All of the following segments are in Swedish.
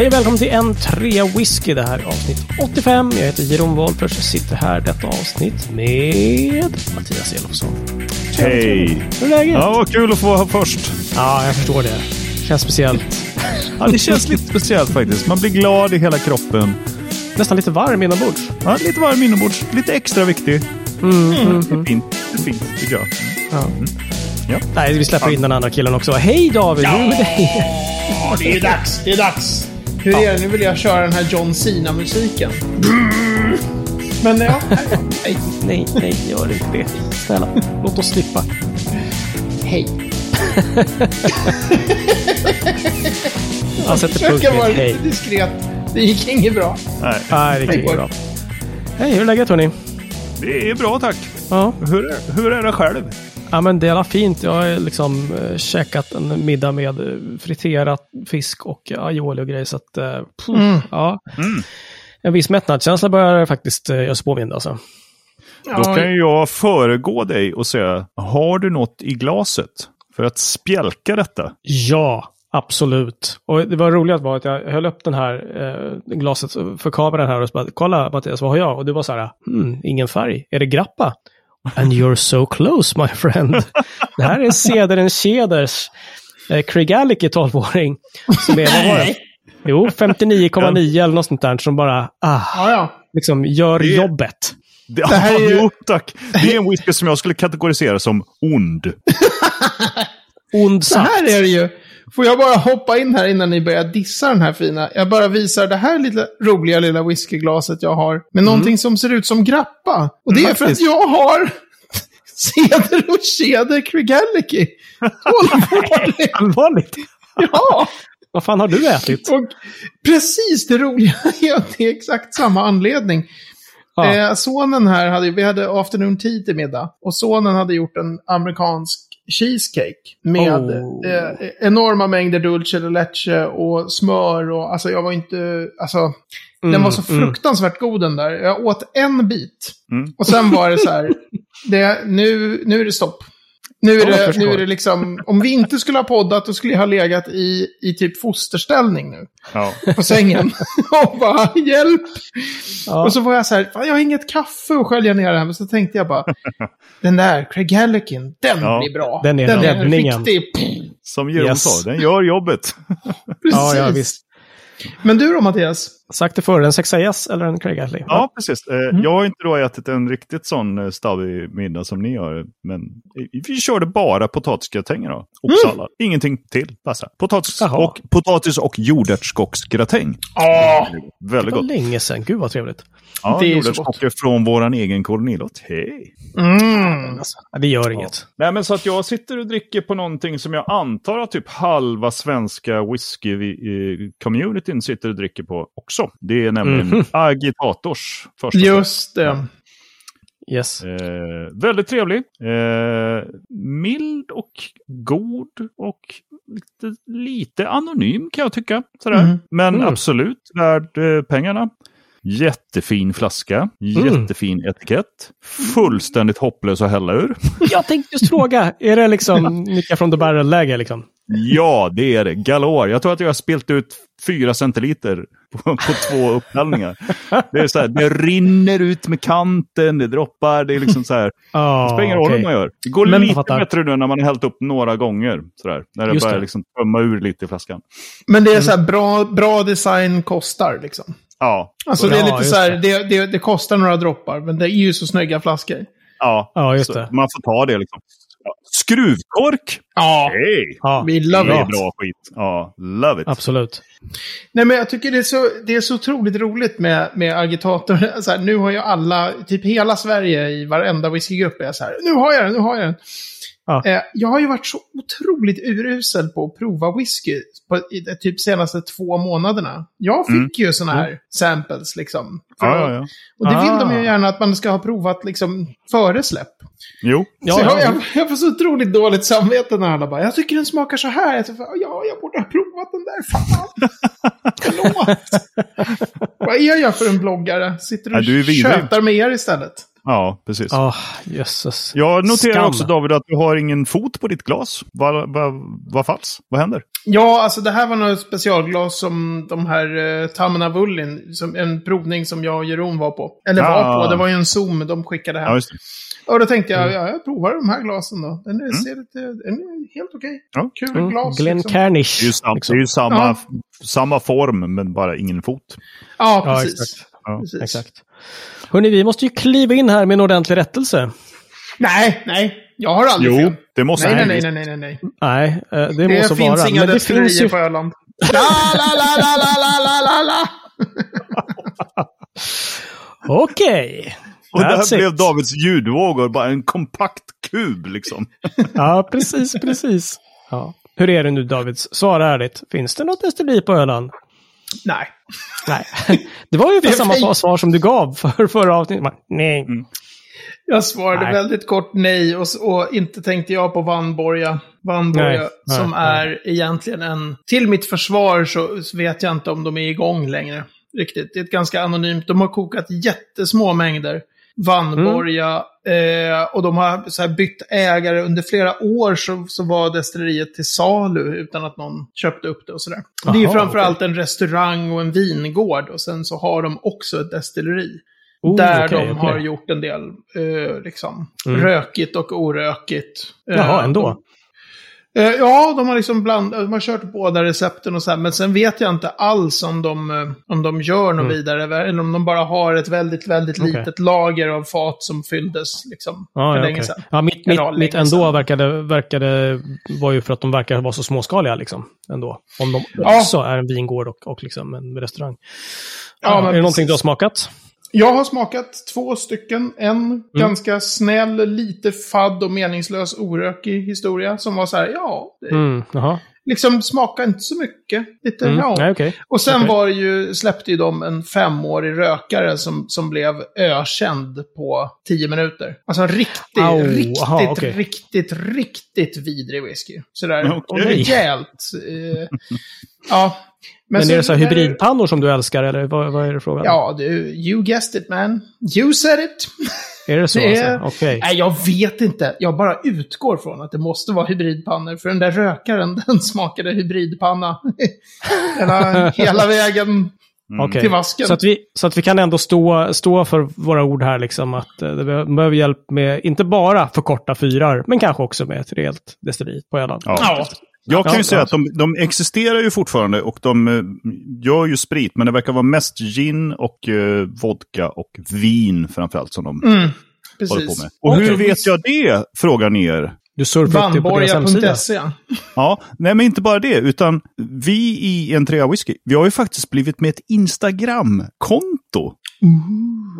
Hej och välkommen till en trea whisky. Det här är avsnitt 85. Jag heter Jeroen Wolffers och sitter här detta avsnitt med Mattias Elofsson. Hej! Hur är läget? Ja, vad kul att få vara här först. Ja, jag förstår det. Känns speciellt. Ja, det känns lite speciellt faktiskt. Man blir glad i hela kroppen. Nästan lite varm inombords. Ja, lite varm inombords. Lite extra viktig. Mm, mm, Det är fint. Det är fint, tycker jag. Ja. Ja. Nej, vi släpper in den andra killen också. Hej David! Ja, det är dags. Det är dags. Hur är det? Nu vill jag köra den här John Cena-musiken. Men ja, hej. Nej, nej, gör inte det. Snälla, låt oss slippa. Hej. Jag sätter punkt Försöka vara med hej. diskret. Det gick inget bra. Nej, Nej, det gick inte bra. Hej, hur är läget hörni? det är bra tack. Ja. Hur är, hur är det själv? Ja men det är alla fint. Jag har liksom eh, käkat en middag med eh, friterat fisk och aioli och grejer. Så att, eh, puh, Mm. ja. Mm. En viss mättnadskänsla börjar faktiskt eh, göra sig påmind alltså. Då kan ju jag föregå dig och säga, har du något i glaset för att spjälka detta? Ja, absolut. Och det var roligt var att jag höll upp den här eh, glaset för kameran här och så bara, kolla Mattias, vad har jag? Och du var så här, hmm, ingen färg. Är det grappa? And you're so close my friend. det här är Cedern Ceders eh, Craig 12-åring. Som är, vad var det? Jo, 59,9 eller något sånt där som bara, ah, Ja, ja. liksom gör Det- jobbet. Det, här är ju- Jo tack! Det är en whisky som jag skulle kategorisera som ond. Ond Så saft. här är det ju. Får jag bara hoppa in här innan ni börjar dissa den här fina? Jag bara visar det här lilla roliga lilla whiskyglaset jag har. Med någonting som ser ut som grappa. Och det är för att jag har Ceder och Ceder Krigaliki. Allvarligt? Ja! Vad fan har du ätit? Och precis det roliga är att det är exakt samma anledning. Ja. Eh, sonen här hade, vi hade afternoon tea till middag. Och sonen hade gjort en amerikansk cheesecake. Med Oh. eh, enorma mängder dulce de leche och smör och alltså jag var inte, alltså. den var så mm. fruktansvärt god den där. Jag åt en bit. Mm. Och sen var det så här, det, nu, nu är det stopp. Nu är, det, nu är det liksom, om vi inte skulle ha poddat då skulle jag ha legat i, i typ fosterställning nu. Ja. På sängen. och bara, hjälp! Ja. Och så var jag så här, fan jag har inget kaffe att skölja ner det här. Men så tänkte jag bara, den där Craig Hallikin, den Ja, blir bra. den är räddningen. riktig. Som Jeroen Yes. sa, den gör jobbet. Precis. Ja, ja, visst. Men du då Mattias? Sagt det förr, en 6S eller en Craig Astley? Ja, precis. Eh, Jag har inte då ätit en riktigt sån eh, stabbig middag som ni gör. Men eh, vi körde bara potatisgratänger då. Och sallad. Ingenting till. Passa. Potatis Jaha. och, potatis och jordärtskocksgratäng. Ja. Väldigt Det var gott. länge sedan. Gud vad trevligt. Ja, Det så jordärtskockor från våran egen kolonilott. Hej! Mm. Alltså, ja, det gör inget. Nej, men så att jag sitter och dricker på någonting som jag antar att typ halva svenska whisky-communityn sitter och dricker på också. Det är nämligen Mhm. Agitators första Just det. Yes. Eh, väldigt trevlig. Eh, mild och god och lite, lite anonym kan jag tycka. Sådär. Mm. Men Mm. absolut värd eh, pengarna. Jättefin flaska, Mm. jättefin etikett. Fullständigt hopplös att hälla ur. Jag tänkte just fråga, är det liksom Nicka från the barrel-läge liksom? Ja, det är det. Galore. Jag tror att jag har spilt ut fyra centiliter på, på två upphällningar. Det, är så här, det rinner ut med kanten, det droppar, det är liksom så här. Ja, Det spelar ingen roll okej. hur man gör. Det går Men lite fattar. bättre nu när man har hällt upp några gånger. Sådär, när det Just börjar det. liksom tömma ur lite i flaskan. Men det är så här, bra, bra design kostar liksom. Ja, Alltså Ja, det är lite just så här, det. det, det, det kostar några droppar, men det är ju så snygga flaskor. ja, Ja, just det. Man får ta det liksom. Ja. Skruvkork! Ja, Hej! Ja, vi Det love är it. bra skit. Ja, love it. absolut. Nej, men jag tycker det är så, det är så otroligt roligt med, med agitator. Så här, nu har ju alla, typ hela Sverige i varenda whiskygrupp är så här, nu har jag den, nu har jag den. Ja. Eh, jag har ju varit så otroligt urusel på att prova whisky på i de typ senaste två månaderna. Jag fick Mm. ju sådana här samples liksom. Ja, ja, ja. Och det vill de Ah. ju gärna att man ska ha provat liksom före släpp. Jo. Ja, så jag, ja. jag, jag får så otroligt dåligt samvete när alla bara, jag tycker den smakar så här. Jag tycker, ja, jag borde ha provat den där. Fan. Förlåt. Vad är jag för en bloggare? Sitter Ja, och vidrig. tjötar med er istället. Ja, precis. Ah, jösses. Jag noterar Skam. också David att du har ingen fot på ditt glas. Vad va, va falls? Vad händer? Ja, alltså det här var något specialglas som de här uh, Tamna Vullin, som en provning som jag och Jeroen var på. Eller var Ah. på, det var ju en Zoom de skickade hem. Ja, just det. Och då tänkte Mm. jag, ja, jag provar de här glasen då. Den är, ser lite, den är helt okej. Ja. Kul Mm. glas. Glenn liksom. Carnish. Det är ju, sam, liksom. det är ju samma, Ja. samma form, men bara ingen fot. Ja, Ja, precis. exakt. Ja, precis. Exakt. Hörni, vi måste ju kliva in här med en ordentlig rättelse. Nej, nej. Jag har aldrig jo, fel. det måste nej, nej, nej, nej, nej, nej. Nej, eh, det, det må så vara. Det finns inga destillerier på Öland. La, la, la, la, la, la, la, la. Okej. Okay. Och där it. blev Davids ljudvågor bara en kompakt kub liksom. ja, precis, precis. Ja. Hur är det nu Davids? Svara ärligt. Finns det något destilleri på Öland? Nej. Nej. Det var ju samma fint. svar som du gav för förra avsnittet. Nej. Jag svarade Nej. väldigt kort nej och, och inte tänkte jag på Vanborga. Vanborga Nej, nej, som nej. är egentligen en... Till mitt försvar så så vet jag inte om de är igång längre. Riktigt. Det är ett ganska anonymt. De har kokat jättesmå mängder. Vanborga. Mm. Eh, och de har så bytt ägare. Under flera år så, så var destilleriet till salu utan att någon köpte upp det och sådär. det är framförallt en restaurang och en vingård. Och sen så har de också ett destilleri. Oh, Där okej, de okej. har gjort en del eh, liksom, Mm. rökigt och orökigt. Eh, Jaha, ändå. Eh, ja, de har liksom bland, de har kört båda recepten och så här, men sen vet jag inte alls om de, eh, om de gör något Mm. vidare, eller om de bara har ett väldigt, väldigt Okej. litet lager av fat som fylldes liksom, Ja, för ja, länge okej. sedan. ja, mitt, mitt, mitt ändå sedan. verkade, verkade var ju för att de verkar vara så småskaliga liksom. Ändå. Om de Ja. också är en vingård och, och liksom en restaurang. Ja, Ja, men är det någonting du har smakat? Jag har smakat två stycken. En Mm. ganska snäll, lite fadd och meningslös orökig historia som var så här, ja, Mm, liksom smakar inte så mycket. Lite, Mm. ja. Nej, okej. Och sen Okej. var det ju, släppte ju de en femårig rökare som, som blev ökänd på tio minuter. Alltså en riktigt, Au, riktigt, aha, okej. riktigt, riktigt vidrig whisky. Sådär. Okej. Och rejält. Eh, ja. Men, är det så här hybridpannor som du älskar eller vad, vad är det frågan? Ja, du, you guessed it man. You said it. Är det så? det är- Alltså? Okej. Nej, jag vet inte. Jag bara utgår från att det måste vara hybridpannor. För den där rökaren, den smakade hybridpanna. hela, hela vägen Mm. Okej. till vasken. Så att, vi, så att vi kan ändå stå, stå för våra ord här, liksom att eh, det be- behöver hjälp med, inte bara förkorta fyrar, men kanske också med ett rejält destilleri på Öland. Ja. Ja. Jag kan ju säga att de, de existerar ju fortfarande och de eh, gör ju sprit, men det verkar vara mest gin och eh, vodka och vin framförallt som de Mm, håller på med. Och hur Okej. vet jag det? Frågar ni er. Du surfar upp det på deras hemsida. Vanborga.se. Ja, nej men inte bara det, utan vi i en trea whisky, vi har ju faktiskt blivit med ett Instagram-konto.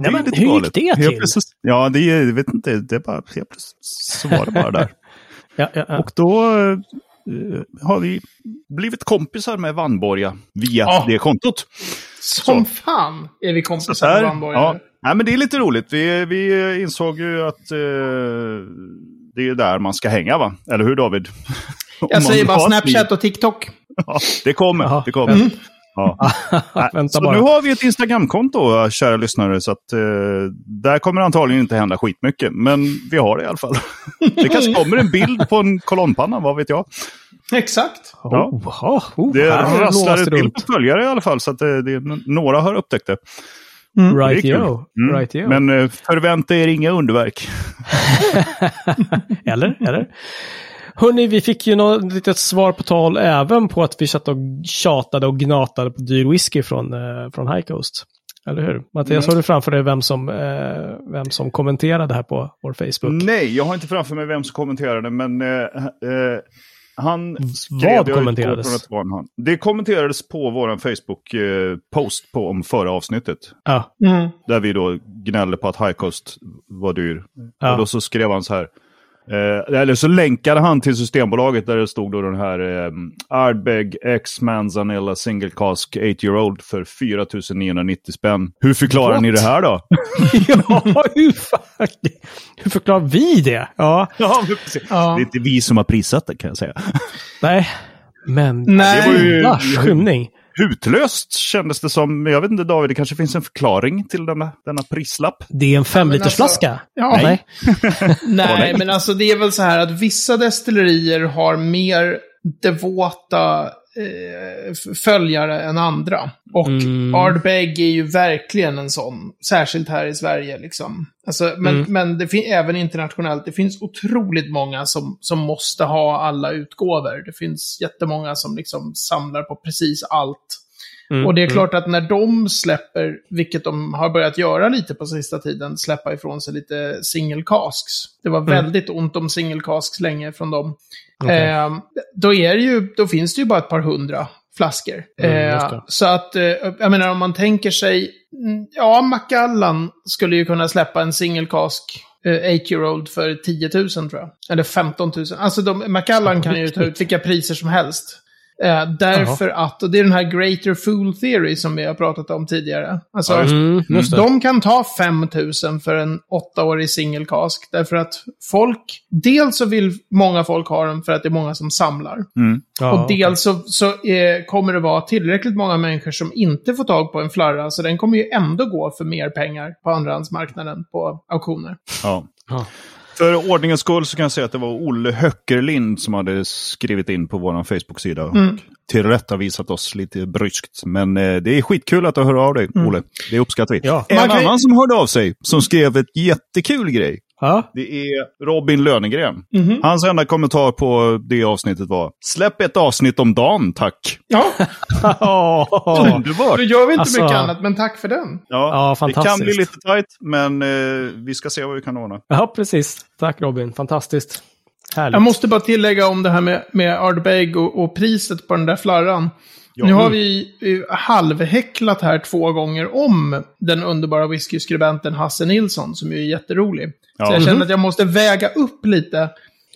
Nej, men hur gick galet. det Helt till? plötsligt- Ja, det jag vet inte, det är bara, helt plötsligt så var det bara där. Ja, ja, ja. Och då eh, har vi blivit kompisar med Vanborga via Ja. det kontot. Som fan är vi Så kompisar här, med Vanborga. ja. Nej, men det är lite roligt. Vi, vi insåg ju att eh, det är där man ska hänga, va? Eller hur David? Jag säger bara. Snapchat och TikTok. Ja, det kommer. Jaha. Det kommer. Ja. Nej, Vänta så bara. nu har vi ett Instagramkonto, kära lyssnare, så att eh, där kommer antagligen inte hända skitmycket. Men vi har det i alla fall. det kanske kommer en bild på en kolonnpanna, vad vet jag. Exakt. Ja. Oh, oh, Det rasslar till runt. på följare i alla fall, så att det, det, några har upptäckt det. Det är Right yo. Mm. Right yo. Men eh, förvänta er inga underverk. Eller? Eller? Hörni, vi fick ju något litet svar på tal även på att vi satt och tjatade och gnatade på dyr whisky från, eh, från High Coast. Eller hur? Mattias, Mm. har du framför dig vem som, eh, vem som kommenterade här på vår Facebook? Nej, jag har inte framför mig vem som kommenterade, men eh, eh, han skrev... Vad kommenterades? det kommenterades på vår Facebook-post på om förra avsnittet. Ja. Mm. Där vi då gnällde på att High Coast var dyr. Ja. Och då så skrev han så här. Eh, eller så länkade han till Systembolaget där det stod då den här eh, Ardbeg X Manzanilla Single Cask 8 year old för 4 990 spänn. Hur förklarar What? ni det här då? ja, hur, fan, hur förklarar vi det? Ja, ja. Ja. Det är inte vi som har prissatt det kan jag säga. nej. Men Nej. Det var ju- skymning. Hutlöst kändes det som. Jag vet inte David, det kanske finns en förklaring till denna, denna prislapp. Det är en femlitersflaska. Ja, Nej. Nej, men alltså det är väl så här att vissa destillerier har mer devota eh, följare än andra. Och Mm. Ardbeg är ju verkligen en sån, särskilt här i Sverige liksom. Alltså, men Mm. men det fin- även internationellt, det finns otroligt många som, som måste ha alla utgåvor. Det finns jättemånga som liksom samlar på precis allt. Mm, Och det är mm. klart att när de släpper, vilket de har börjat göra lite på sista tiden, släppa ifrån sig lite single casks. Det var väldigt ont om single casks länge från dem. Okej. Eh, då, är ju, då finns det ju bara ett par hundra flaskor. Mm, eh, så att, eh, jag menar om man tänker sig, mm, ja, Macallan skulle ju kunna släppa en single cask eh, 8-year-old för 10 000 tror jag. Eller 15 000. Alltså de, Macallan kan ju ta ut vilka priser som helst. Eh, därför att, och det är den här greater fool theory som vi har pratat om tidigare. Alltså, Mm, de kan ta 5 000 för en åttaårig single cask. Därför att folk, dels så vill många folk ha den för att det är många som samlar. Mm. Ja, och dels så, så eh, kommer det vara tillräckligt många människor som inte får tag på en flarra. Så den kommer ju ändå gå för mer pengar på andrahandsmarknaden på auktioner. Ja. Ja. För ordningens skull så kan jag säga att det var Olle Höckerlind som hade skrivit in på vår Facebook-sida och Mm. tillrättavisat oss lite bryskt. Men eh, det är skitkul att du hör av dig, Olle. Det uppskattar vi. Ja. En kan annan som hörde av sig, som skrev ett jättekul grej, Ja. det är Robin Lönegren. Mhm. Hans enda kommentar på det avsnittet var Släpp ett avsnitt om dagen, tack. Ja. Underbart! då gör vi inte Alltså- mycket annat, men tack för den. Ja, Ja, det kan bli lite tajt, men eh, vi ska se vad vi kan ordna. ja, precis. Tack Robin. Fantastiskt. Härligt. Jag måste bara tillägga om det här med, med Ardbeg och, och priset på den där flarran. Ja. Nu har vi eh, halvhäcklat här två gånger om den underbara whiskyskribenten Hasse Nilsson, som ju är jätterolig. Ja. Så jag känner Mhm. att jag måste väga upp lite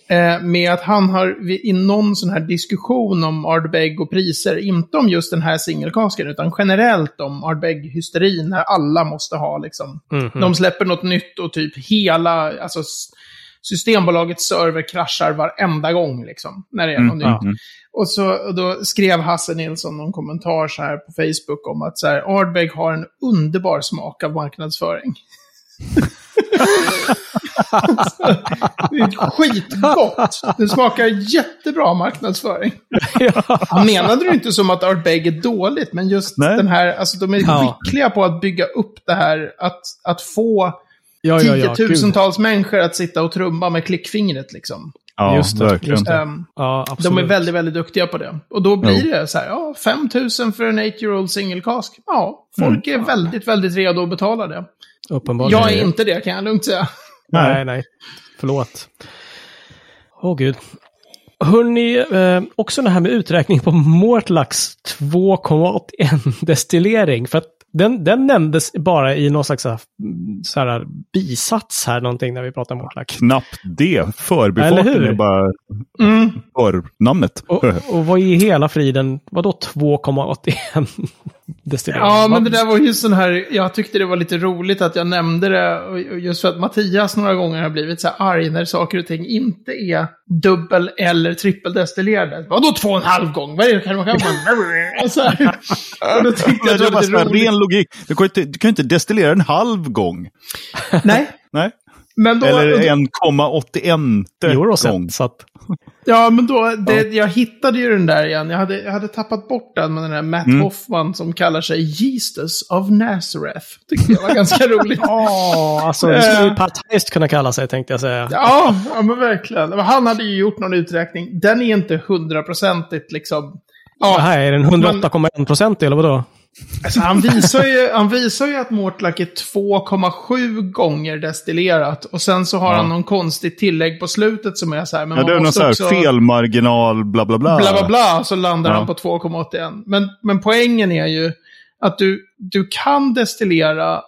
eh, med att han har vi- i någon sån här diskussion om Ardbeg och priser, inte om just den här singelkasken, utan generellt om Ardbeg-hysterin, när alla måste ha liksom. Mhm. De släpper något nytt och typ hela, alltså Systembolagets server kraschar varenda gång liksom, när det är Mm, något nytt. ja. Mm. Och, så, och då skrev Hasse Nilsson någon kommentar så här på Facebook om att så här, Ardbeg har en underbar smak av marknadsföring. det är skitgott. Det smakar jättebra marknadsföring. Han menade det inte som att Ardbeg är dåligt, men just Nej. den här, alltså de är Ja. skickliga på att bygga upp det här, att, att få ja, ja, ja, gud. tiotusentals människor att sitta och trumma med klickfingret liksom. Ja, Just det, verkligen. just. Ehm, Ja, absolut. de är väldigt, väldigt duktiga på det. Och då blir det så här, ja, 5 000 för en 8-year-old single cask. Ja, folk är väldigt, väldigt redo att betala det. Uppenbarligen. Jag är inte det, kan jag lugnt säga. Nej, nej. Förlåt. Åh gud. Hörrni, eh, också det här med uträkning på Mortlax 2,81 destillering. För att den, den nämndes bara i någon slags så här, mm, så här bisats här någonting när vi pratar Mortlax. Knappt det. Förbifarten är bara Mm. förnamnet. Och, och vad i hela friden, vadå 2,81 destillering? Ja, men det där var ju sån här, jag tyckte det var lite roligt att jag nämnde det. Just för att Mattias några gånger har blivit så här arg när saker och ting inte är dubbel eller trippeldestillerade. Vadå två och en halv gång? Vad är det? Kan man, kan man? Så här. Och då tyckte jag Det var lite roligt. ren logik. Du kan ju inte, du kan ju inte destillera en halv gång. Nej, Nej. Men då... Eller och då- 1,81 Euroset, gång. så att... Ja, men då, det, jag hittade ju den där igen. Jag hade, jag hade tappat bort den med den där Matt Mm. Hoffman som kallar sig Jesus of Nazareth. Tyckte jag var ganska roligt. Åh, alltså det skulle ju Eh. Pat kunna kalla sig tänkte jag säga. Ja, ja, men verkligen. Han hade ju gjort någon uträkning. Den är inte hundraprocentigt liksom... Ja, här är den 108,1 procent eller vadå? Alltså han, visar ju, han visar ju att Mortlack är 2,7 gånger destillerat. Och sen så har Ja. han någon konstigt tillägg på slutet som är så här. Men Ja, det är någon så också- felmarginal, bla bla bla. bla bla bla, så landar Ja. han på 2,81. Men, men poängen är ju att du, du kan destillera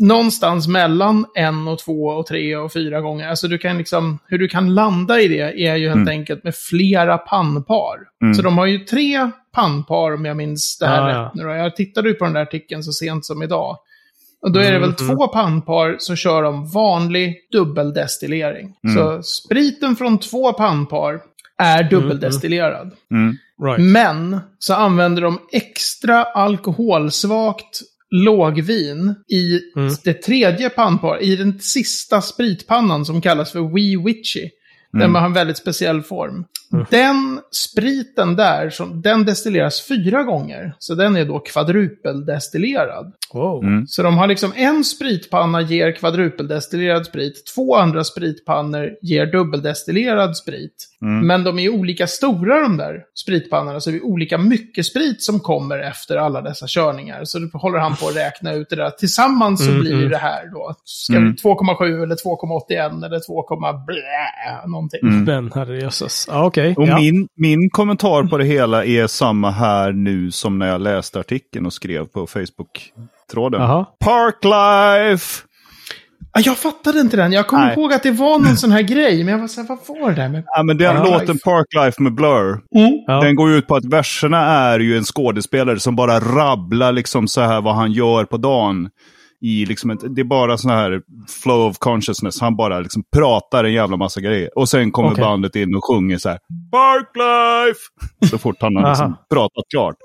någonstans mellan en och två och tre och fyra gånger. Alltså du kan liksom, hur du kan landa i det är ju helt enkelt med flera pannpar. Mm. Så de har ju tre pannpar om jag minns det här Ja, ja. rätt nu då. Jag tittade ju på den där artikeln så sent som idag. Och då är det väl Mhm. två pannpar så kör de vanlig dubbeldestillering. Så spriten från två pannpar är dubbeldestillerad. Mm. Right. Men så använder de extra alkoholsvagt lågvin i Mm. det tredje pannparet, i den sista spritpannan som kallas för Wee Witchy. Den har en väldigt speciell form. Den spriten där, som, den destilleras fyra gånger. Så den är då kvadrupeldestillerad. Wow. Mm. Så de har liksom en spritpanna ger kvadrupeldestillerad sprit, två andra spritpannor ger dubbeldestillerad sprit. Mm. Men de är olika stora de där spritpannorna, så det är olika mycket sprit som kommer efter alla dessa körningar. Så då håller han på att räkna ut det där. Tillsammans så Mm, blir mm. det här då, ska Mm. vi 2,7 eller 2,81 eller 2, blä, någonting. Mm. Men herrejösses. Ja, okej. Och Ja. min, min kommentar på det hela är samma här nu som när jag läste artikeln och skrev på Facebook-tråden. Parklife! Ja, jag fattade inte den. Jag kommer Nej. ihåg att det var någon sån här grej, men jag var så här, vad var det där med... Ja, men den Parklife. låten Parklife med Blur. Ja. Den går ju ut på att verserna är ju en skådespelare som bara rabblar liksom så här vad han gör på dagen. I liksom ett, det är bara sån här flow of consciousness. Han bara liksom pratar en jävla massa grejer. Och sen kommer Okej. bandet in och sjunger så här Parklife! Så fort han har liksom pratat klart.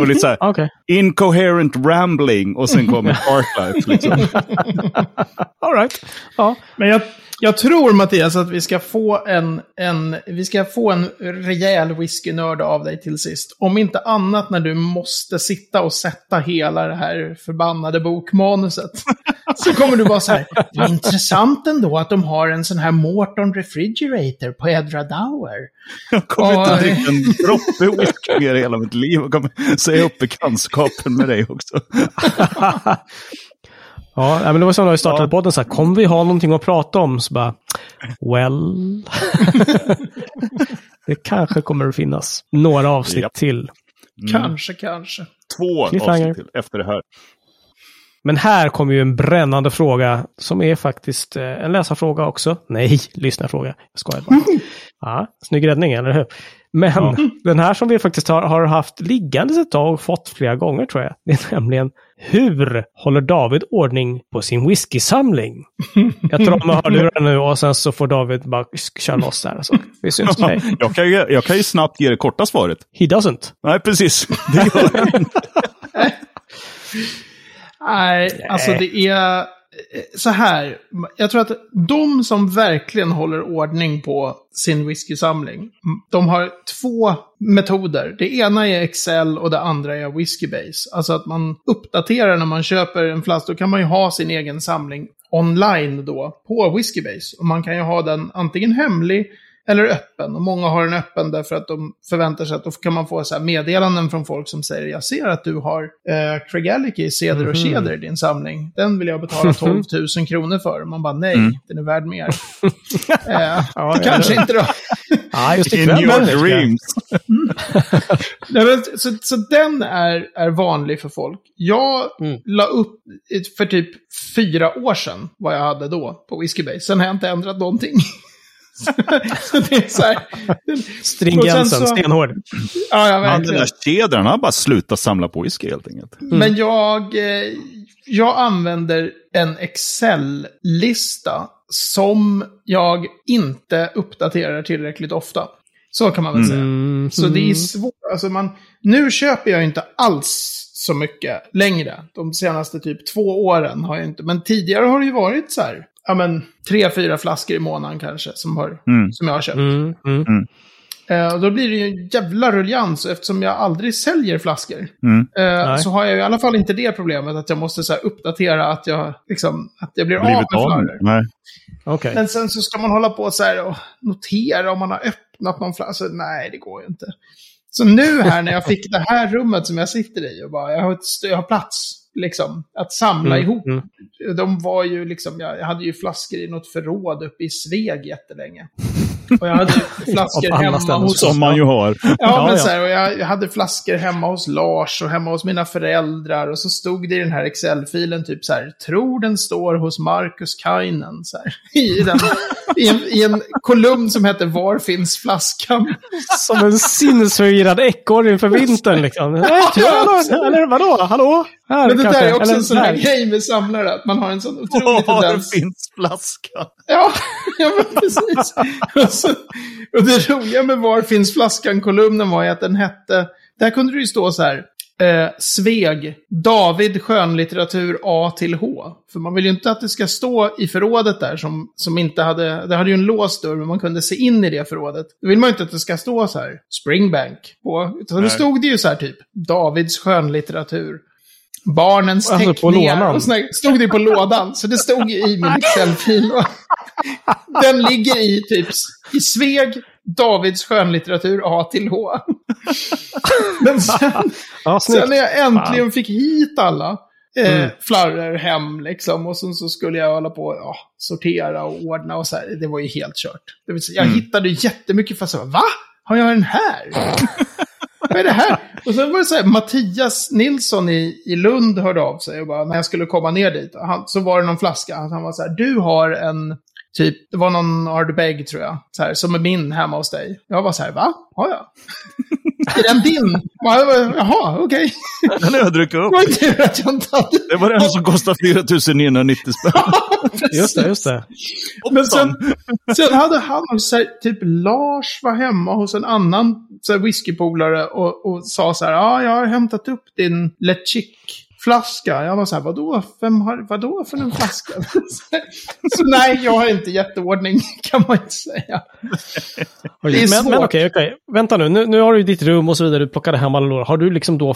Och lite så här Okej. incoherent rambling och sen kommer Parklife. Liksom. All right. Ja. Men jag, jag tror, Mattias, att vi ska få en, en, vi ska få en rejäl whiskynörd av dig till sist. Om inte annat när du måste sitta och sätta hela det här förbannade bokmanuset. Så kommer du vara så här, det är intressant ändå att de har en sån här Morton Refrigerator på Edra Dower. Jag kommer inte Oj. att dricka en droppe whisky i hela mitt liv. Jag kommer säga upp bekantskapen med dig också. Ja, men det var som när vi startade Ja. podden, så här, kommer vi ha någonting att prata om? Så bara, well... det kanske kommer att finnas några avsnitt Japp. till. Kanske, kanske. Två avsnitt till efter det här. Men här kommer ju en brännande fråga som är faktiskt eh, en läsarfråga också. Nej, lyssnarfråga. Jag skojar bara. ja, snygg räddning, eller hur? Men Ja. den här som vi faktiskt har, har haft liggandes ett tag och fått flera gånger tror jag. Det är nämligen hur håller David ordning på sin whiskysamling? Jag tar av mig hörlurar nu och sen så får David bara köra loss där. Så. Vi syns. Hej. Jag kan, ju, jag kan ju snabbt ge det korta svaret. He doesn't. Nej, precis. Det gör jag inte. Nej, alltså det är eh, så här. Jag tror att de som verkligen håller ordning på sin whiskysamling, de har två metoder. Det ena är Excel och det andra är Whiskybase. Alltså att man uppdaterar när man köper en flaska. Då kan man ju ha sin egen samling online då på Whiskybase. Och man kan ju ha den antingen hemlig eller öppen. Och många har den öppen därför att de förväntar sig att då kan man få så här meddelanden från folk som säger jag ser att du har eh, Craigellachie Ceder och Mhm. Ceder i din samling. Den vill jag betala 12 000 kronor för. Man bara nej, Mm. den är värd mer. eh, Ja, kanske inte då. Ja, just In your dreams. Nej, men, så, så den är, är vanlig för folk. Jag Mm. la upp för typ fyra år sedan vad jag hade då på Whiskybase. Sen har jag inte ändrat någonting. Så det är så här. Stringensen, så- stenhård. Ja, ja, Han, den verkligen. där kedjan, han har bara slutat samla på whisky helt enkelt. Men jag, eh, jag använder en Excel-lista som jag inte uppdaterar tillräckligt ofta. Så kan man väl säga. Mm. Så det är svårt. Alltså man, nu köper jag inte alls så mycket längre. De senaste typ två åren har jag inte. Men tidigare har det ju varit så här. Ja men tre, fyra flaskor i månaden kanske som, har, Mm. som jag har köpt. Mm, mm. Eh, och då blir det ju en jävla ruljans eftersom jag aldrig säljer flaskor. Mm. Eh, så har jag i alla fall inte det problemet att jag måste så här, uppdatera att jag, liksom, att jag blir Blivit av med flaskor. Okej. Men sen så ska man hålla på så här och notera om man har öppnat någon flaska. Alltså, nej, det går ju inte. Så nu här när jag fick det här rummet som jag sitter i och bara, jag har, ett, jag har plats liksom att samla Mm, ihop. mm. De var ju liksom, jag, hade ju flaskor i något förråd uppe i Sveg jättelänge. Och jag hade flaskor hemma ställen hos... Som man ju har. Ja, Ja, men ja. så här, och jag, jag hade flaskor hemma hos Lars och hemma hos mina föräldrar. Och så stod det i den här Excel-filen typ så här, tror den står hos Marcus Kainen. Så här, i, den, I en, I en kolumn som heter Var finns flaskan? Som en sinnesförvirrad ekorre inför vintern liksom. Hallå, eller vadå? Hallå? Här Men det kanske. där är också eller, en sån här grej med samlare, att man har en sån otrolig Var tendens. finns flaskan? Ja, ja men precis. Och, så, och det roliga med Var finns flaskan-kolumnen var ju att den hette, där kunde det ju stå så här, eh, Sveg, David skönlitteratur A till H. För man vill ju inte att det ska stå i förrådet där som, som inte hade, det hade ju en låst dörr, men man kunde se in i det förrådet. Då vill man ju inte att det ska stå så här, Springbank på, utan Nej. det stod det ju så här typ, Davids skönlitteratur. Barnens Alltså, på teckningar. lådan. Och såna, här- stod det på lådan, så det stod ju i min Excel-fil. Den ligger i typ i Sveg, Davids skönlitteratur A till H. Men sen, Ja, sen när jag äntligen fick hit alla eh, Mm. flarror hem liksom, och sen så skulle jag hålla på och ja, sortera och ordna och så här. Det var ju helt kört. Det vill säga, jag hittade jättemycket fast jag bara, va? Har jag den här? Vad är det här? Och sen var det så här, Mattias Nilsson i, i Lund hörde av sig och bara, när jag skulle komma ner dit, han, så var det någon flaska. Han var så här, du har en, typ, det var någon Ardbeg tror jag, så här, som är min hemma hos dig. Jag var så här, va? Har jag? är den din? Ja, Jaha, okej. Den har jag druckit upp. Det var den som kostade 4990 spänn. Just det, just det. Men sen, sen hade han och så här, typ Lars var hemma hos en annan så här, whiskypolare och, och sa så här, ja, jag har hämtat upp din Lechick flaska. Jag var så här, vadå? Vem har, vadå för en flaska? så nej, jag har inte jätteordning kan man inte säga. Oj, Det är men, men okej, okej. Vänta nu. nu. Nu har du ditt rum och så vidare. Du plockade hem alla lådor. Har du liksom då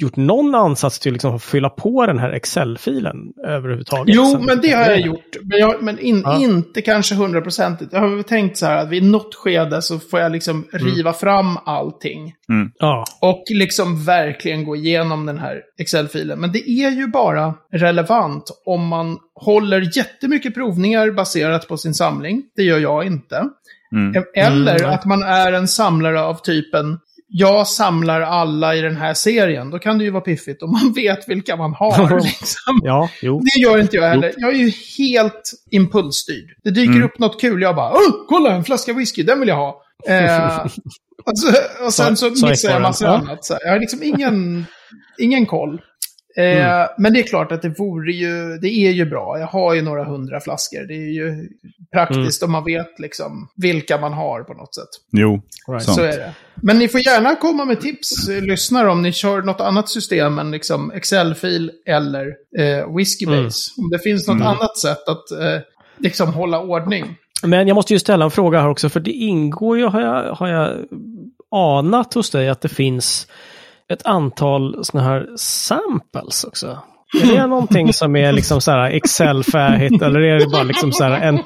gjort någon ansats till liksom att fylla på den här Excel-filen överhuvudtaget? Jo, men det har jag gjort. Men, jag, men in, Ja. inte kanske hundraprocentigt. Jag har väl tänkt så här att vid något skede så får jag liksom riva fram allting. Ja. Och liksom verkligen gå igenom den här Excel-filen. Men det är ju bara relevant om man håller jättemycket provningar baserat på sin samling. Det gör jag inte. Mm. Eller Mm, att man är en samlare av typen jag samlar alla i den här serien. Då kan det ju vara piffigt om man vet vilka man har. liksom. Ja, jo. Det gör inte jag heller. Jag är ju helt impulsstyrd. Det dyker Mm. upp något kul, jag bara Åh, kolla en flaska whisky, den vill jag ha. Eh, och, så, och sen så, Så- så mixar jag Ja. annat. Så jag har liksom ingen, ingen koll. Eh, Mm. Men det är klart att det vore ju, det är ju bra. Jag har ju några hundra flaskor. Det är ju praktiskt Mm. om man vet liksom vilka man har på något sätt. Jo, Right. sant. Så är det. Men ni får gärna komma med tips, eh, lyssnare, om ni kör något annat system än liksom Excel-fil eller eh, Whiskybase. Om det finns något Mm. annat sätt att eh, liksom hålla ordning. Men jag måste ju ställa en fråga här också, för det ingår ju, har jag, har jag anat hos dig, att det finns ett antal sådana här samples också. Är det någonting som är liksom så här Excel-färdigt eller är det bara liksom så här en...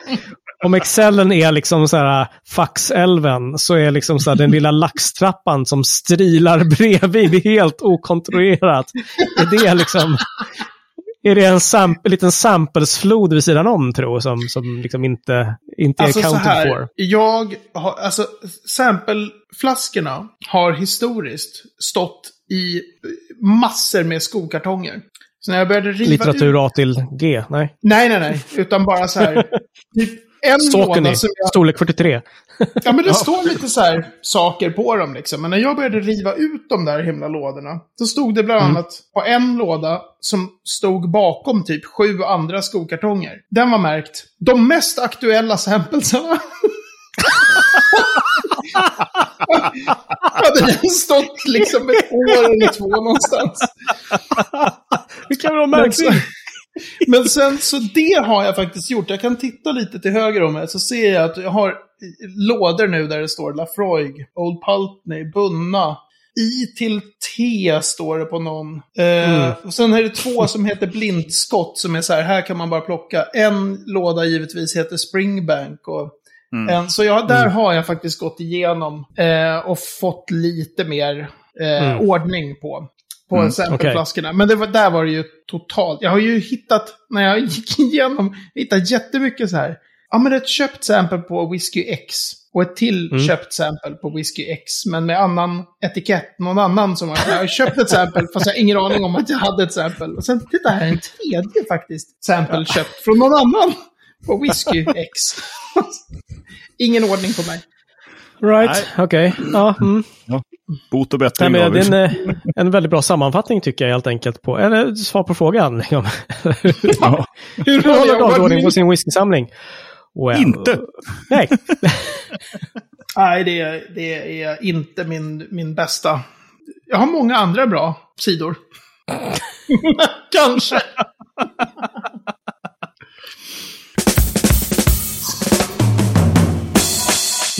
Om Excelen är liksom så här faxälven så är liksom så här den lilla laxtrappan som strilar bredvid helt okontrollerat. Är det liksom... Är det en sample, liten samplesflod vid sidan om, tror som, som liksom inte, inte Alltså är så counted här, for? jag har, alltså sampleflaskorna har historiskt stått i massor med skokartonger. Så när jag började riva ut... Litteratur A till G? Nej. Nej, nej, nej. Utan bara så här, typ en Saucony, som jag... storlek 43. Ja, men det står lite så här saker på dem liksom. Men när jag började riva ut de där himla lådorna, då stod det bland annat på en låda som stod bakom typ sju andra skokartonger. Den var märkt de mest aktuella samplesarna. Hade den stått liksom ett år eller två någonstans. Det kan vara Men, märkligt. Men sen så det har jag faktiskt gjort. Jag kan titta lite till höger om mig så ser jag att jag har lådor nu där det står Lafroig, Old Pultney, Bunna. I till T står det på någon. Eh, Mm. och sen är det två som heter Blindskott som är så här, här kan man bara plocka. En låda givetvis heter Springbank. Och Mm. en, så jag, där har jag faktiskt gått igenom eh, och fått lite mer eh, Mm. ordning på. På Mm, sampleflaskorna. Men det var, där var det ju totalt. Jag har ju hittat, när jag gick igenom, hittat jättemycket så här. Ja, men ett köpt sample på Whisky X. Och ett till Mm. köpt sample på Whisky X. Men med annan etikett. Någon annan som har, jag har köpt ett sample fast jag har ingen aning om att jag hade ett sample. Och sen, titta här, en tredje faktiskt sample köpt från någon annan. Och whisky X. Ingen ordning på mig. Right, okej. Ja, mm. Bot och Nej, bättring. men har det är en, eh, en väldigt bra sammanfattning tycker jag helt enkelt. På, eller svar på frågan. Ja. Hur håller dagordning på sin whiskysamling? Well, Inte. Nej. Nej, det är, det är inte min, min bästa. Jag har många andra bra sidor. Kanske.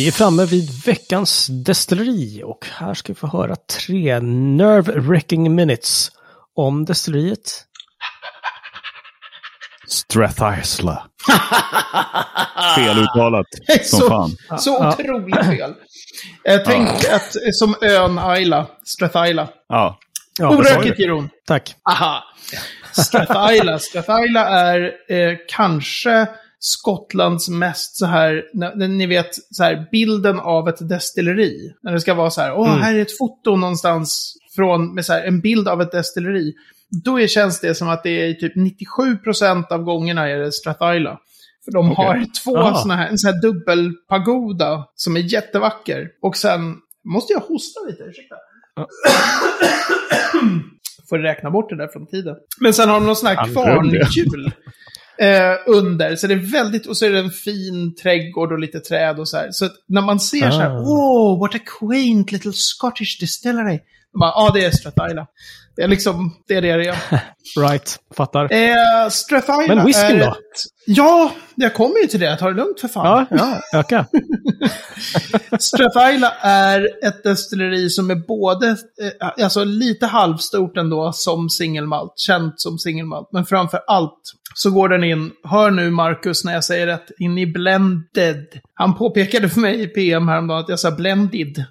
Vi är framme vid veckans destilleri och här ska vi få höra tre nerve-wrecking minutes om destilleriet. Strathisla. Feluttalat som Så- fan. Så otroligt fel. Jag tänk att, som ön Isla, Strathila. Ja. Ja. Orökigt Jeroen. Tack. Aha. Strathila. Strathila är eh, kanske Skottlands mest så här, när- ni vet, så här, bilden av ett destilleri. När det ska vara så här, åh, Mm. här är ett foto någonstans från, med så här, en bild av ett destilleri. Då känns det som att det är typ 97% av gångerna är det Strathila. För de Okej. har två Aha. såna här, en sån här dubbelpagoda som är jättevacker. Och sen, måste jag hosta lite, ursäkta. Ja. Får räkna bort det där från tiden. Men sen har de någon sån här kvarnhjul eh, under. Så det är väldigt, och så är det en fin trädgård och lite träd och så här. Så när man ser så här, Ah. oh, what a quaint little Scottish distillery. Ja, ah, det är Strathila. Det är liksom, det är det det är. Right, fattar. Eh, Strathila Men whiskyn då? Ett, ja, jag kommer ju till det. Ta det lugnt för fan. Ja, ja, öka. Strathila är ett destilleri som är både, eh, alltså lite halvstort ändå som singelmalt, känt som singelmalt. Men framför allt så går den in, hör nu Marcus när jag säger rätt, in i blended. Han påpekade för mig i PM häromdagen att jag sa blended.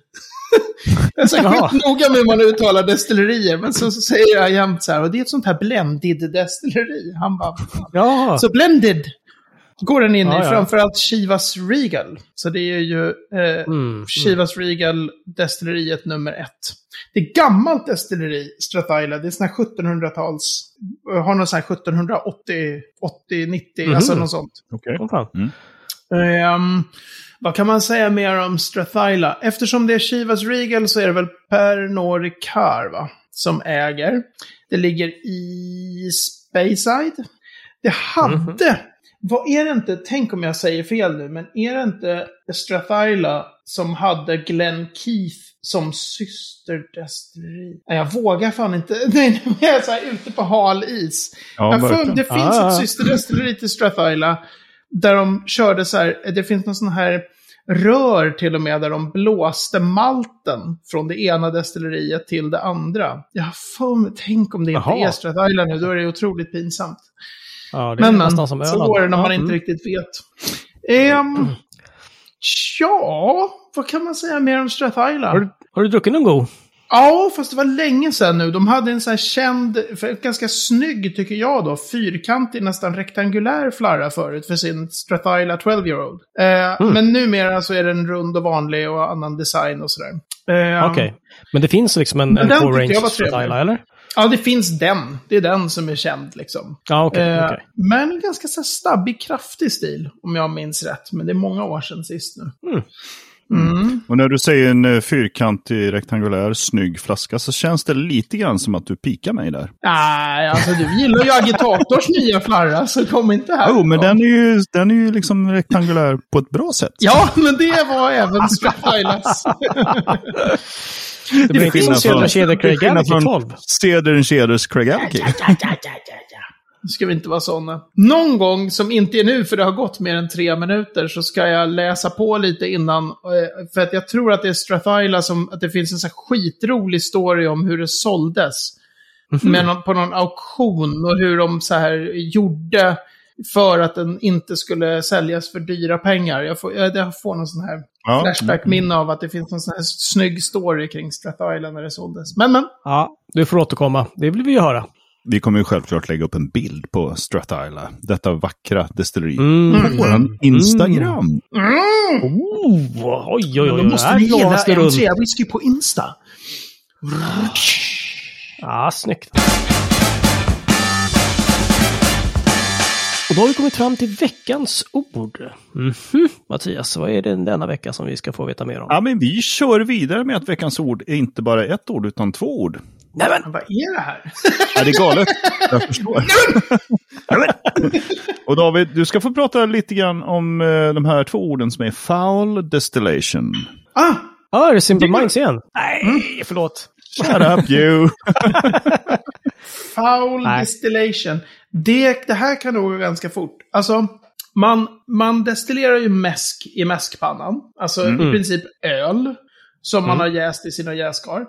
Jag är Jaha. noga med hur man uttalar destillerier, men så, så säger jag jämt så här, och det är ett sånt här blended destilleri. Han bara, Ja, så blended går den in Ja, i, ja. framförallt Chivas Regal. Så det är ju eh, Mm, Chivas Regal destilleriet nummer ett. Det är gammalt destilleri, Strathila. Det är sån här 1700-tals, har någon sån här 1780, 80, 90, Mhm. alltså något sånt. Okej. Åh, fan. Vad kan man säga mer om Strathila? Eftersom det är Chivas Regal så är det väl Pernod Ricard, va? Som äger. Det ligger i Speyside. Det hade... Vad är det inte, tänk om jag säger fel nu, men är det inte Strathila som hade Glen Keith som systerdestilleri? Nej, jag vågar fan inte. Nej, nu är jag så här ute på hal is. Ja, Jag för, det finns Ah. ett systerdestilleri till Strathila. Där de körde så här, det finns någon sån här rör till och med där de blåste malten från det ena destilleriet till det andra. Jag har för mig, tänk om det inte Jaha. är Strathila nu, då är det otroligt pinsamt. Ja, det Men men, som så går det när man Ja, inte mm. riktigt vet. Ehm, ja, vad kan man säga mer om Strathila? Har du, har du druckit någon god? Ja, fast det var länge sedan nu. De hade en sån här känd, ganska snygg tycker jag då, fyrkantig, nästan rektangulär flarra förut för sin Strathila 12-year-old. Eh, Mm. Men numera så är den rund och vanlig och annan design och sådär. Eh, Okej. Men det finns liksom en, en range. Strathila, eller? Ja, det finns den. Det är den som är känd liksom. Ja, okej. Eh, okej. Men ganska så stabbig, kraftig stil, om jag minns rätt. Men det är många år sedan sist nu. Mm. Mm. Och när du säger en eh, fyrkantig, rektangulär, snygg flaska så känns det lite grann som att du pikar mig där. Nej, alltså du gillar ju Agitators nya flarra, så kom inte här. Jo, men den är, ju, den är ju liksom rektangulär på ett bra sätt. Ja, men det var även Strathilas. Det blir inte som skillnad Södra från- kedja Craig från 12. Cedar Cedars Craig Alki. Nu ska vi inte vara sådana. Någon gång, som inte är nu för det har gått mer än tre minuter, så ska jag läsa på lite innan. eh, För att jag tror att det är Strathila som, att det finns en så här skitrolig story om hur det såldes. Med någon, på någon auktion och hur de så här gjorde för att den inte skulle säljas för dyra pengar. Jag får, jag, jag får någon sån här Ja. flashback-minne av att det finns en sån här snygg story kring Strathila när det såldes. Men, men. Ja, du får återkomma. Det vill vi ju höra. Vi kommer ju självklart lägga upp en bild på Strathila, detta vackra destilleri, Mm. på vår Instagram. Oh, oj, oj, oj. Då måste ni gilla runt. M3 Whisky på Insta. Ja, snyggt. Och då har vi kommit fram till veckans ord. Mhm. Mattias, vad är det denna vecka som vi ska få veta mer om? Ja, men vi kör vidare med att veckans ord är inte bara ett ord utan två ord. Nej, men, Vad är det här? Ja, det är galet. Jag förstår. Och David, du ska få prata lite grann om eh, de här två orden som är foul distillation. Ah! ah, är det Simple Minds igen? Nej, förlåt. Shut up you! Foul Nej. distillation. Det, det här kan nog gå ganska fort. Alltså, man, man destillerar ju mäsk i mäskpannan. Alltså Mm. i princip öl. Som man har jäst i sina jäskar.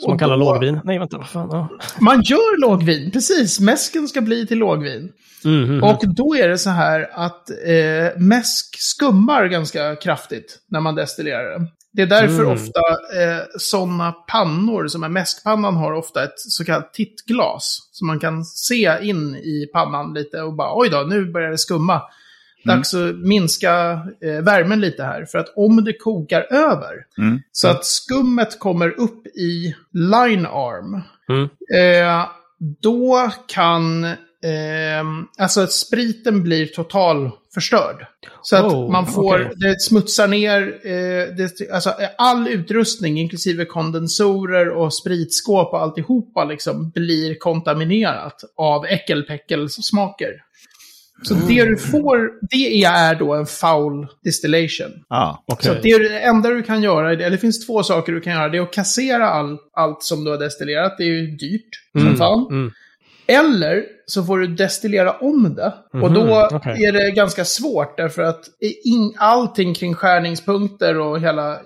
Som man kallar då- lågvin. Nej, vänta, vad fan. Ja. Man gör lågvin, precis. Mäsken ska bli till lågvin. Mm, mm, Och då är det så här att eh, mäsk skummar ganska kraftigt när man destillerar den. Det är därför Mm. ofta eh, sådana pannor, som är mäskpannan har ofta ett så kallat tittglas. Så man kan se in i pannan lite och bara oj då, nu börjar det skumma. Dags att minska eh, värmen lite här. För att om det kokar över, Mm. så att skummet kommer upp i line arm, Mm. eh, då kan eh, alltså spriten blir total förstörd. Så att Oh, man får, okej. det smutsar ner, eh, det, alltså eh, all utrustning, inklusive kondensorer och spritskåp och alltihopa liksom blir kontaminerat av äckelpäckelsmaker. Så Mm. det du får, det är då en foul distillation. Ah, Okej. Så det, är det enda du kan göra, eller det finns två saker du kan göra. Det är att kassera all, allt som du har destillerat. Det är ju dyrt som fan. Mm. Eller så får du destillera om det. Och Mhm, då okej. är det ganska svårt därför att in, allting kring skärningspunkter och hela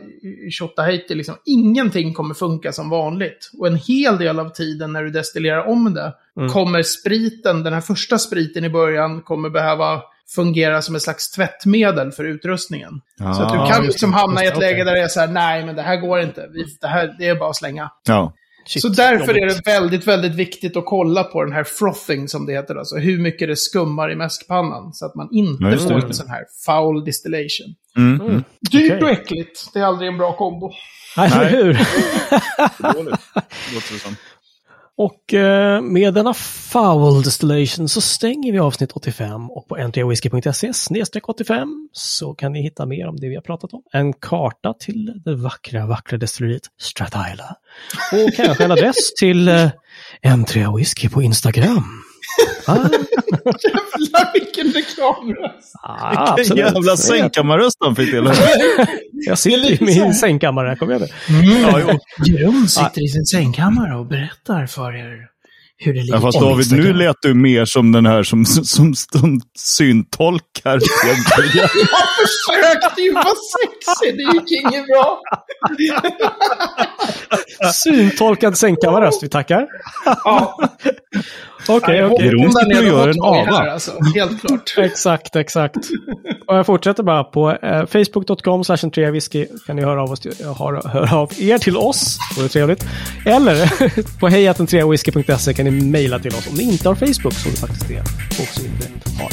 tjottahejti, liksom, ingenting kommer funka som vanligt. Och en hel del av tiden när du destillerar om det Mm. kommer spriten, den här första spriten i början, kommer behöva fungera som ett slags tvättmedel för utrustningen. så att du Ah, kan liksom hamna i ett läge där det är så här, nej men det här går inte. Vi, det, här, det är bara att slänga. Ja. Shit, Så därför är jobbigt. det väldigt, väldigt viktigt att kolla på den här frothing som det heter. Alltså hur mycket det skummar i mäskpannan. Så att man inte får det. en sån här foul distillation. Mm. Mm. Dyrt Okej. och äckligt. Det är aldrig en bra kombo. Nej, eller hur? Dåligt, låter det som. Och eh, med denna foul distillation så stänger vi avsnitt 85 och på entryawhisky.se snedstreck 85 så kan ni hitta mer om det vi har pratat om. En karta till det vackra, vackra destilleriet Strathila. Och kanske en adress till eh, N3 på Instagram. Ah, Jävlar vilken reklamröst! ah, Vilken absolut. jävla sängkammarröst han fick till. Jag sitter i min sängkammare, här, kom igen nu. Ja, jo. Jeroen sitter i sin sängkammare och berättar för er hur det ligger Ja, fast. David, nu lät du mer som den här som, som, som syntolkar. Jag försökte ju vara sexig, det gick inget bra. Syntolkad sängkammarröst, vi tackar. Ja, Okej, okej. Där sitter och gör en ava. här alltså, helt klart. Exakt, exakt. Och jag fortsätter bara på eh, facebook.com slash whisky kan ni höra av, oss, höra, höra av er till oss, det vore trevligt. Eller på hejatentreawhisky.se kan ni mejla till oss om ni inte har Facebook, som det faktiskt är, och som inte har.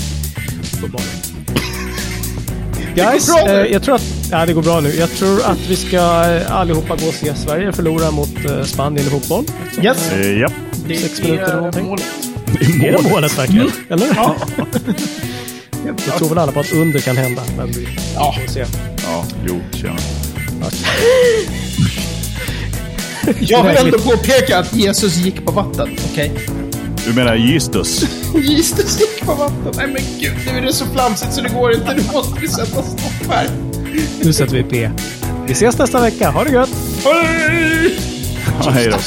uppenbarligen. Guys, eh, jag tror att, ja det går bra nu. Jag tror att vi ska eh, allihopa gå och se Sverige förlora mot eh, Spanien i fotboll. Yes, Eh, Japp, det sex minuter eller är någonting. målet. Är det mål. målet verkligen? Eller? Ja. Jag tror väl alla på att under kan hända, men vi Ja. får se. Ja, jo, tjena. Jag vill ändå påpeka att Jesus gick på vatten, okej? Du menar Gistus? Jesus gick på vatten. Nej men gud, nu är det så flamsigt så det går inte. Nu måste vi sätta stopp här. Nu sätter vi P. Vi ses nästa vecka. Ha det gött! Hej! Ja, hej då.